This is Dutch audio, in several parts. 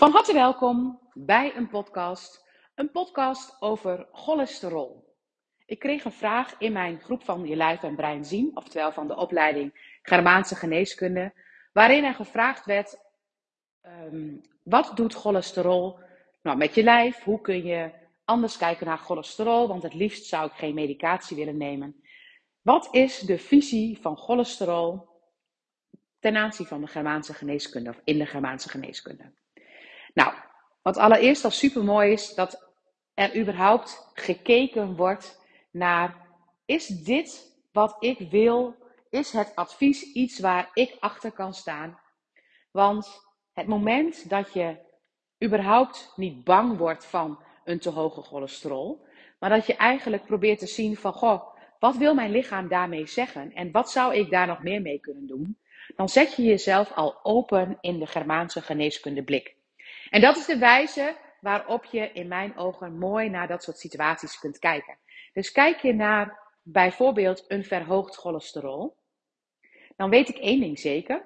Van harte welkom bij een podcast. Een podcast over cholesterol. Ik kreeg een vraag in mijn groep van Je Lijf en Brein Zien, oftewel van de opleiding Germaanse Geneeskunde, waarin er gevraagd werd: ehm, wat doet cholesterol nou, met je lijf? Hoe kun je anders kijken naar cholesterol? Want het liefst zou ik geen medicatie willen nemen. Wat is de visie van cholesterol ten aanzien van de Germaanse geneeskunde of in de Germaanse geneeskunde? Nou, wat allereerst al super mooi is, dat er überhaupt gekeken wordt naar: is dit wat ik wil? Is het advies iets waar ik achter kan staan? Want het moment dat je überhaupt niet bang wordt van een te hoge cholesterol, maar dat je eigenlijk probeert te zien van, goh, wat wil mijn lichaam daarmee zeggen en wat zou ik daar nog meer mee kunnen doen? Dan zet je jezelf al open in de Germaanse geneeskunde blik. En dat is de wijze waarop je in mijn ogen mooi naar dat soort situaties kunt kijken. Dus kijk je naar bijvoorbeeld een verhoogd cholesterol, dan weet ik één ding zeker.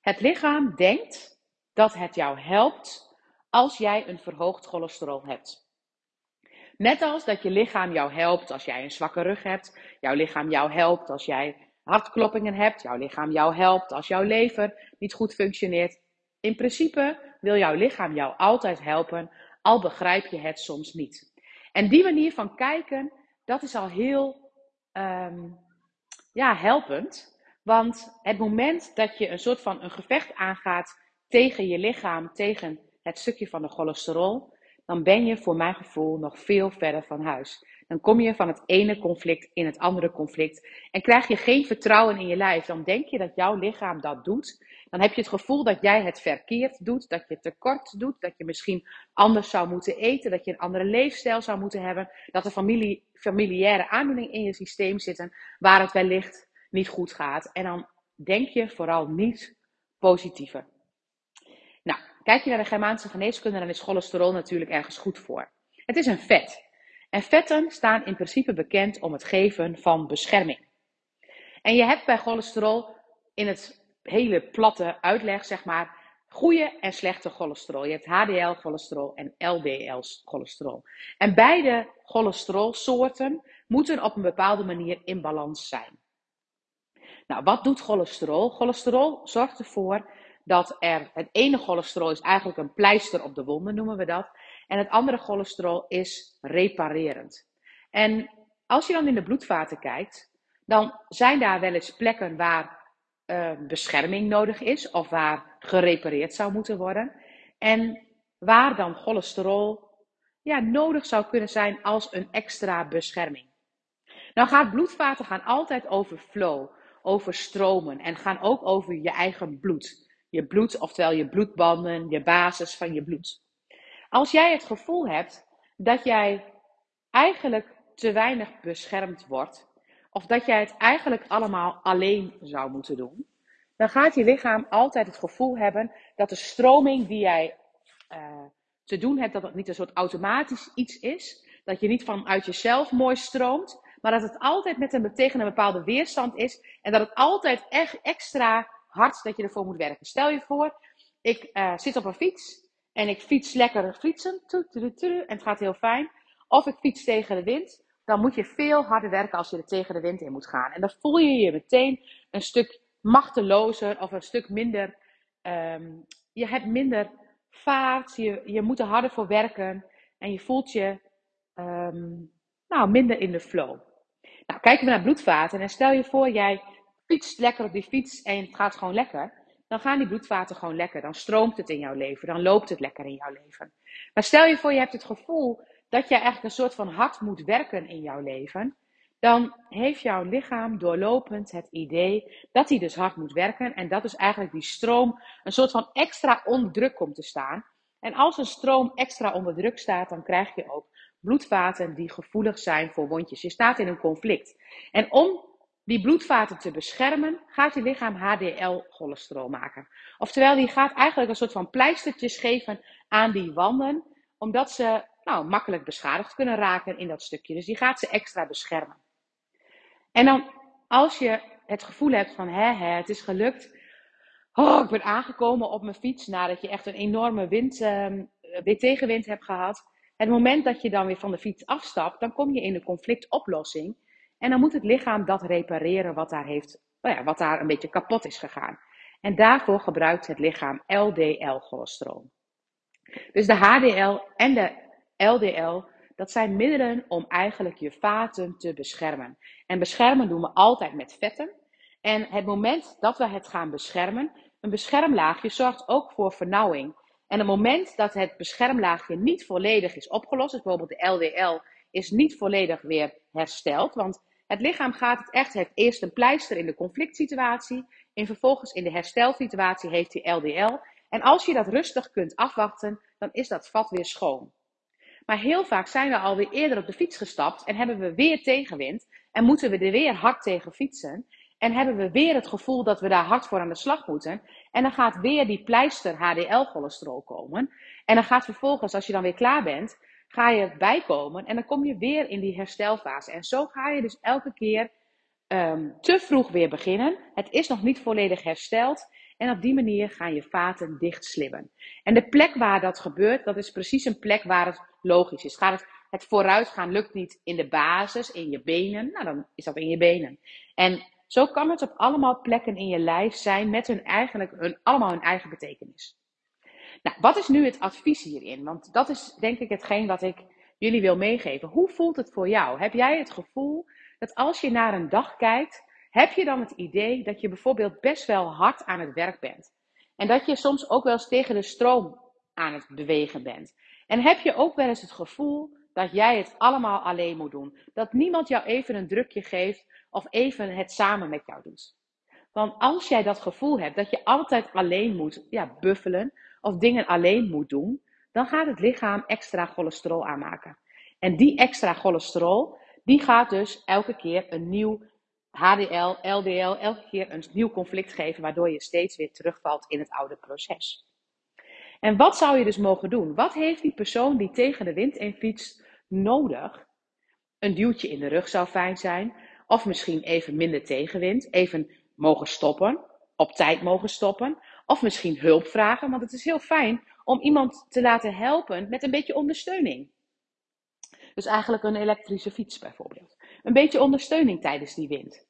Het lichaam denkt dat het jou helpt als jij een verhoogd cholesterol hebt. Net als dat je lichaam jou helpt als jij een zwakke rug hebt, jouw lichaam jou helpt als jij hartkloppingen hebt, jouw lichaam jou helpt als jouw lever niet goed functioneert. In principe wil jouw lichaam jou altijd helpen, al begrijp je het soms niet. En die manier van kijken, dat is al heel um, ja, helpend. Want het moment dat je een soort van een gevecht aangaat tegen je lichaam, tegen het stukje van de cholesterol, dan ben je voor mijn gevoel nog veel verder van huis. Dan kom je van het ene conflict in het andere conflict en krijg je geen vertrouwen in je lijf. Dan denk je dat jouw lichaam dat doet. Dan heb je het gevoel dat jij het verkeerd doet, dat je tekort doet, dat je misschien anders zou moeten eten, dat je een andere leefstijl zou moeten hebben, dat er familie, familiaire aandoeningen in je systeem zitten waar het wellicht niet goed gaat. En dan denk je vooral niet positiever. Nou, kijk je naar de Germaanse geneeskunde, dan is cholesterol natuurlijk ergens goed voor. Het is een vet. En vetten staan in principe bekend om het geven van bescherming. En je hebt bij cholesterol in het hele platte uitleg, zeg maar, goede en slechte cholesterol. Je hebt HDL-cholesterol en LDL-cholesterol. En beide cholesterolsoorten moeten op een bepaalde manier in balans zijn. Nou, wat doet cholesterol? Cholesterol zorgt ervoor dat er het ene cholesterol is eigenlijk een pleister op de wonden, noemen we dat. En het andere cholesterol is reparerend. En als je dan in de bloedvaten kijkt, dan zijn daar wel eens plekken waar uh, bescherming nodig is of waar gerepareerd zou moeten worden. En waar dan cholesterol ja, nodig zou kunnen zijn als een extra bescherming. Nou gaat bloedvaten gaan altijd over flow, over stromen en gaan ook over je eigen bloed. Je bloed, oftewel je bloedbanden, je basis van je bloed. Als jij het gevoel hebt dat jij eigenlijk te weinig beschermd wordt, of dat jij het eigenlijk allemaal alleen zou moeten doen, dan gaat je lichaam altijd het gevoel hebben dat de stroming die jij uh, te doen hebt, dat het niet een soort automatisch iets is. Dat je niet vanuit jezelf mooi stroomt, maar dat het altijd met een, tegen een bepaalde weerstand is. En dat het altijd echt extra hard dat je ervoor moet werken. Stel je voor, ik uh, zit op een fiets en ik fiets lekker fietsen. En het gaat heel fijn. Of ik fiets tegen de wind dan moet je veel harder werken als je er tegen de wind in moet gaan. En dan voel je je meteen een stuk machtelozer of een stuk minder. Um, je hebt minder vaart, je, je moet er harder voor werken en je voelt je um, nou, minder in de flow. Nou, kijken we naar bloedvaten en stel je voor, jij fietst lekker op die fiets en het gaat gewoon lekker. Dan gaan die bloedvaten gewoon lekker. Dan stroomt het in jouw leven. Dan loopt het lekker in jouw leven. Maar stel je voor, je hebt het gevoel dat je eigenlijk een soort van hard moet werken in jouw leven, dan heeft jouw lichaam doorlopend het idee dat hij dus hard moet werken en dat dus eigenlijk die stroom een soort van extra onder druk komt te staan. En als een stroom extra onder druk staat, dan krijg je ook bloedvaten die gevoelig zijn voor wondjes. Je staat in een conflict. En om die bloedvaten te beschermen, gaat je lichaam HDL-cholesterol maken. Oftewel, die gaat eigenlijk een soort van pleistertjes geven aan die wanden, omdat ze nou, makkelijk beschadigd kunnen raken in dat stukje. Dus die gaat ze extra beschermen. En dan als je het gevoel hebt van hè, hè, het is gelukt. Oh, ik ben aangekomen op mijn fiets nadat je echt een enorme wind, uh, weer tegenwind hebt gehad. Het moment dat je dan weer van de fiets afstapt, dan kom je in de conflictoplossing. En dan moet het lichaam dat repareren wat daar, heeft, nou ja, wat daar een beetje kapot is gegaan. En daarvoor gebruikt het lichaam LDL-cholesterol. Dus de HDL en de LDL, dat zijn middelen om eigenlijk je vaten te beschermen. En beschermen doen we altijd met vetten. En het moment dat we het gaan beschermen, een beschermlaagje zorgt ook voor vernauwing. En het moment dat het beschermlaagje niet volledig is opgelost, dus bijvoorbeeld de LDL is niet volledig weer hersteld, want het lichaam gaat het echt, heeft eerst een pleister in de conflict situatie, en vervolgens in de herstelsituatie heeft hij LDL. En als je dat rustig kunt afwachten, dan is dat vat weer schoon. Maar heel vaak zijn we alweer eerder op de fiets gestapt en hebben we weer tegenwind en moeten we er weer hard tegen fietsen. En hebben we weer het gevoel dat we daar hard voor aan de slag moeten. En dan gaat weer die pleister HDL-cholesterol komen. En dan gaat vervolgens, als je dan weer klaar bent, ga je bijkomen. En dan kom je weer in die herstelfase. En zo ga je dus elke keer um, te vroeg weer beginnen. Het is nog niet volledig hersteld. En op die manier gaan je vaten dichtslimmen. En de plek waar dat gebeurt, dat is precies een plek waar het logisch is. Gaat het, het vooruitgaan lukt niet in de basis, in je benen, nou dan is dat in je benen. En zo kan het op allemaal plekken in je lijf zijn met hun eigenlijk hun, allemaal hun eigen betekenis. Nou, wat is nu het advies hierin? Want dat is denk ik hetgeen wat ik jullie wil meegeven. Hoe voelt het voor jou? Heb jij het gevoel dat als je naar een dag kijkt, heb je dan het idee dat je bijvoorbeeld best wel hard aan het werk bent? En dat je soms ook wel eens tegen de stroom aan het bewegen bent. En heb je ook wel eens het gevoel dat jij het allemaal alleen moet doen? Dat niemand jou even een drukje geeft of even het samen met jou doet. Want als jij dat gevoel hebt dat je altijd alleen moet ja, buffelen of dingen alleen moet doen, dan gaat het lichaam extra cholesterol aanmaken. En die extra cholesterol, die gaat dus elke keer een nieuw HDL, LDL, elke keer een nieuw conflict geven, waardoor je steeds weer terugvalt in het oude proces. En wat zou je dus mogen doen? Wat heeft die persoon die tegen de wind in fietst nodig? Een duwtje in de rug zou fijn zijn. Of misschien even minder tegenwind. Even mogen stoppen. Op tijd mogen stoppen. Of misschien hulp vragen. Want het is heel fijn om iemand te laten helpen met een beetje ondersteuning. Dus eigenlijk een elektrische fiets bijvoorbeeld. Een beetje ondersteuning tijdens die wind.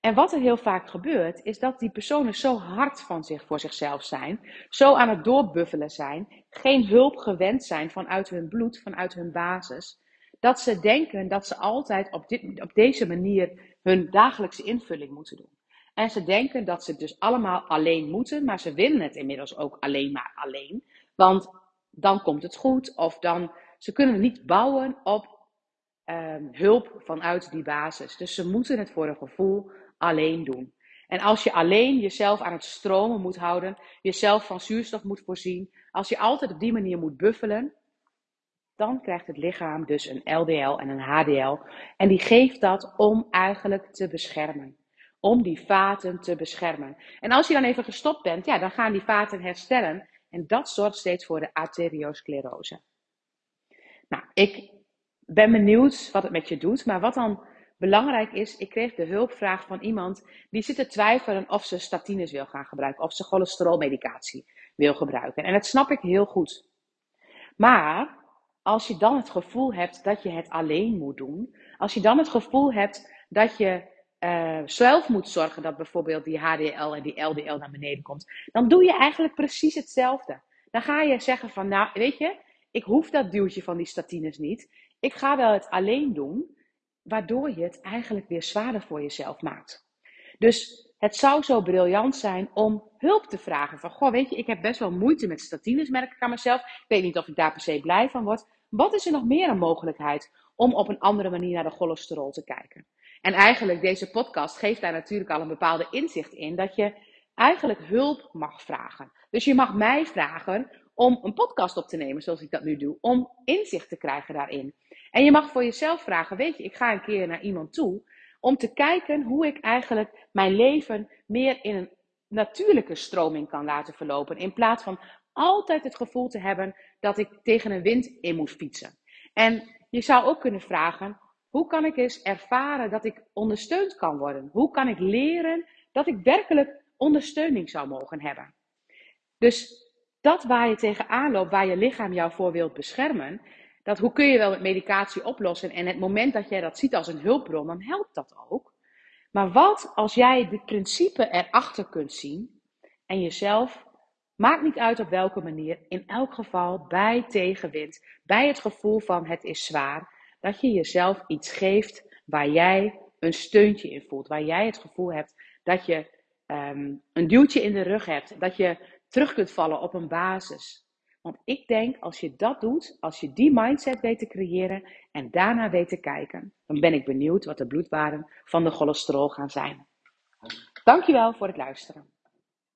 En wat er heel vaak gebeurt, is dat die personen zo hard van zich voor zichzelf zijn, zo aan het doorbuffelen zijn, geen hulp gewend zijn vanuit hun bloed, vanuit hun basis, dat ze denken dat ze altijd op, dit, op deze manier hun dagelijkse invulling moeten doen. En ze denken dat ze dus allemaal alleen moeten, maar ze willen het inmiddels ook alleen maar alleen. Want dan komt het goed, of dan, ze kunnen niet bouwen op um, hulp vanuit die basis. Dus ze moeten het voor een gevoel alleen doen. En als je alleen jezelf aan het stromen moet houden, jezelf van zuurstof moet voorzien, als je altijd op die manier moet buffelen, dan krijgt het lichaam dus een LDL en een HDL. En die geeft dat om eigenlijk te beschermen. Om die vaten te beschermen. En als je dan even gestopt bent, ja, dan gaan die vaten herstellen. En dat zorgt steeds voor de arteriosclerose. Nou, ik ben benieuwd wat het met je doet. Maar wat dan belangrijk is, ik kreeg de hulpvraag van iemand die zit te twijfelen of ze statines wil gaan gebruiken. Of ze cholesterolmedicatie wil gebruiken. En dat snap ik heel goed. Maar als je dan het gevoel hebt dat je het alleen moet doen, als je dan het gevoel hebt dat je uh, zelf moet zorgen dat bijvoorbeeld die HDL en die LDL naar beneden komt, dan doe je eigenlijk precies hetzelfde. Dan ga je zeggen van, nou, weet je, ik hoef dat duwtje van die statines niet. Ik ga wel het alleen doen, waardoor je het eigenlijk weer zwaarder voor jezelf maakt. Dus het zou zo briljant zijn om hulp te vragen. Van, goh, weet je, ik heb best wel moeite met statines, merk ik aan mezelf. Ik weet niet of ik daar per se blij van word. Wat is er nog meer een mogelijkheid om op een andere manier naar de cholesterol te kijken? En eigenlijk, deze podcast geeft daar natuurlijk al een bepaalde inzicht in. Dat je eigenlijk hulp mag vragen. Dus je mag mij vragen om een podcast op te nemen, zoals ik dat nu doe. Om inzicht te krijgen daarin. En je mag voor jezelf vragen, weet je, ik ga een keer naar iemand toe om te kijken hoe ik eigenlijk mijn leven meer in een natuurlijke stroming kan laten verlopen. In plaats van altijd het gevoel te hebben dat ik tegen een wind in moet fietsen. En je zou ook kunnen vragen, hoe kan ik eens ervaren dat ik ondersteund kan worden? Hoe kan ik leren dat ik werkelijk ondersteuning zou mogen hebben. Dus dat waar je tegenaan loopt, waar je lichaam jou voor wilt beschermen, dat hoe kun je wel met medicatie oplossen? En het moment dat jij dat ziet als een hulpbron, dan helpt dat ook. Maar wat als jij dit principe erachter kunt zien en jezelf, maakt niet uit op welke manier, in elk geval bij tegenwind, bij het gevoel van het is zwaar, dat je jezelf iets geeft waar jij een steuntje in voelt, waar jij het gevoel hebt dat je um, een duwtje in de rug hebt, dat je terug kunt vallen op een basis. Want ik denk, als je dat doet, als je die mindset weet te creëren en daarna weet te kijken, dan ben ik benieuwd wat de bloedwaarden van de cholesterol gaan zijn. Dankjewel voor het luisteren.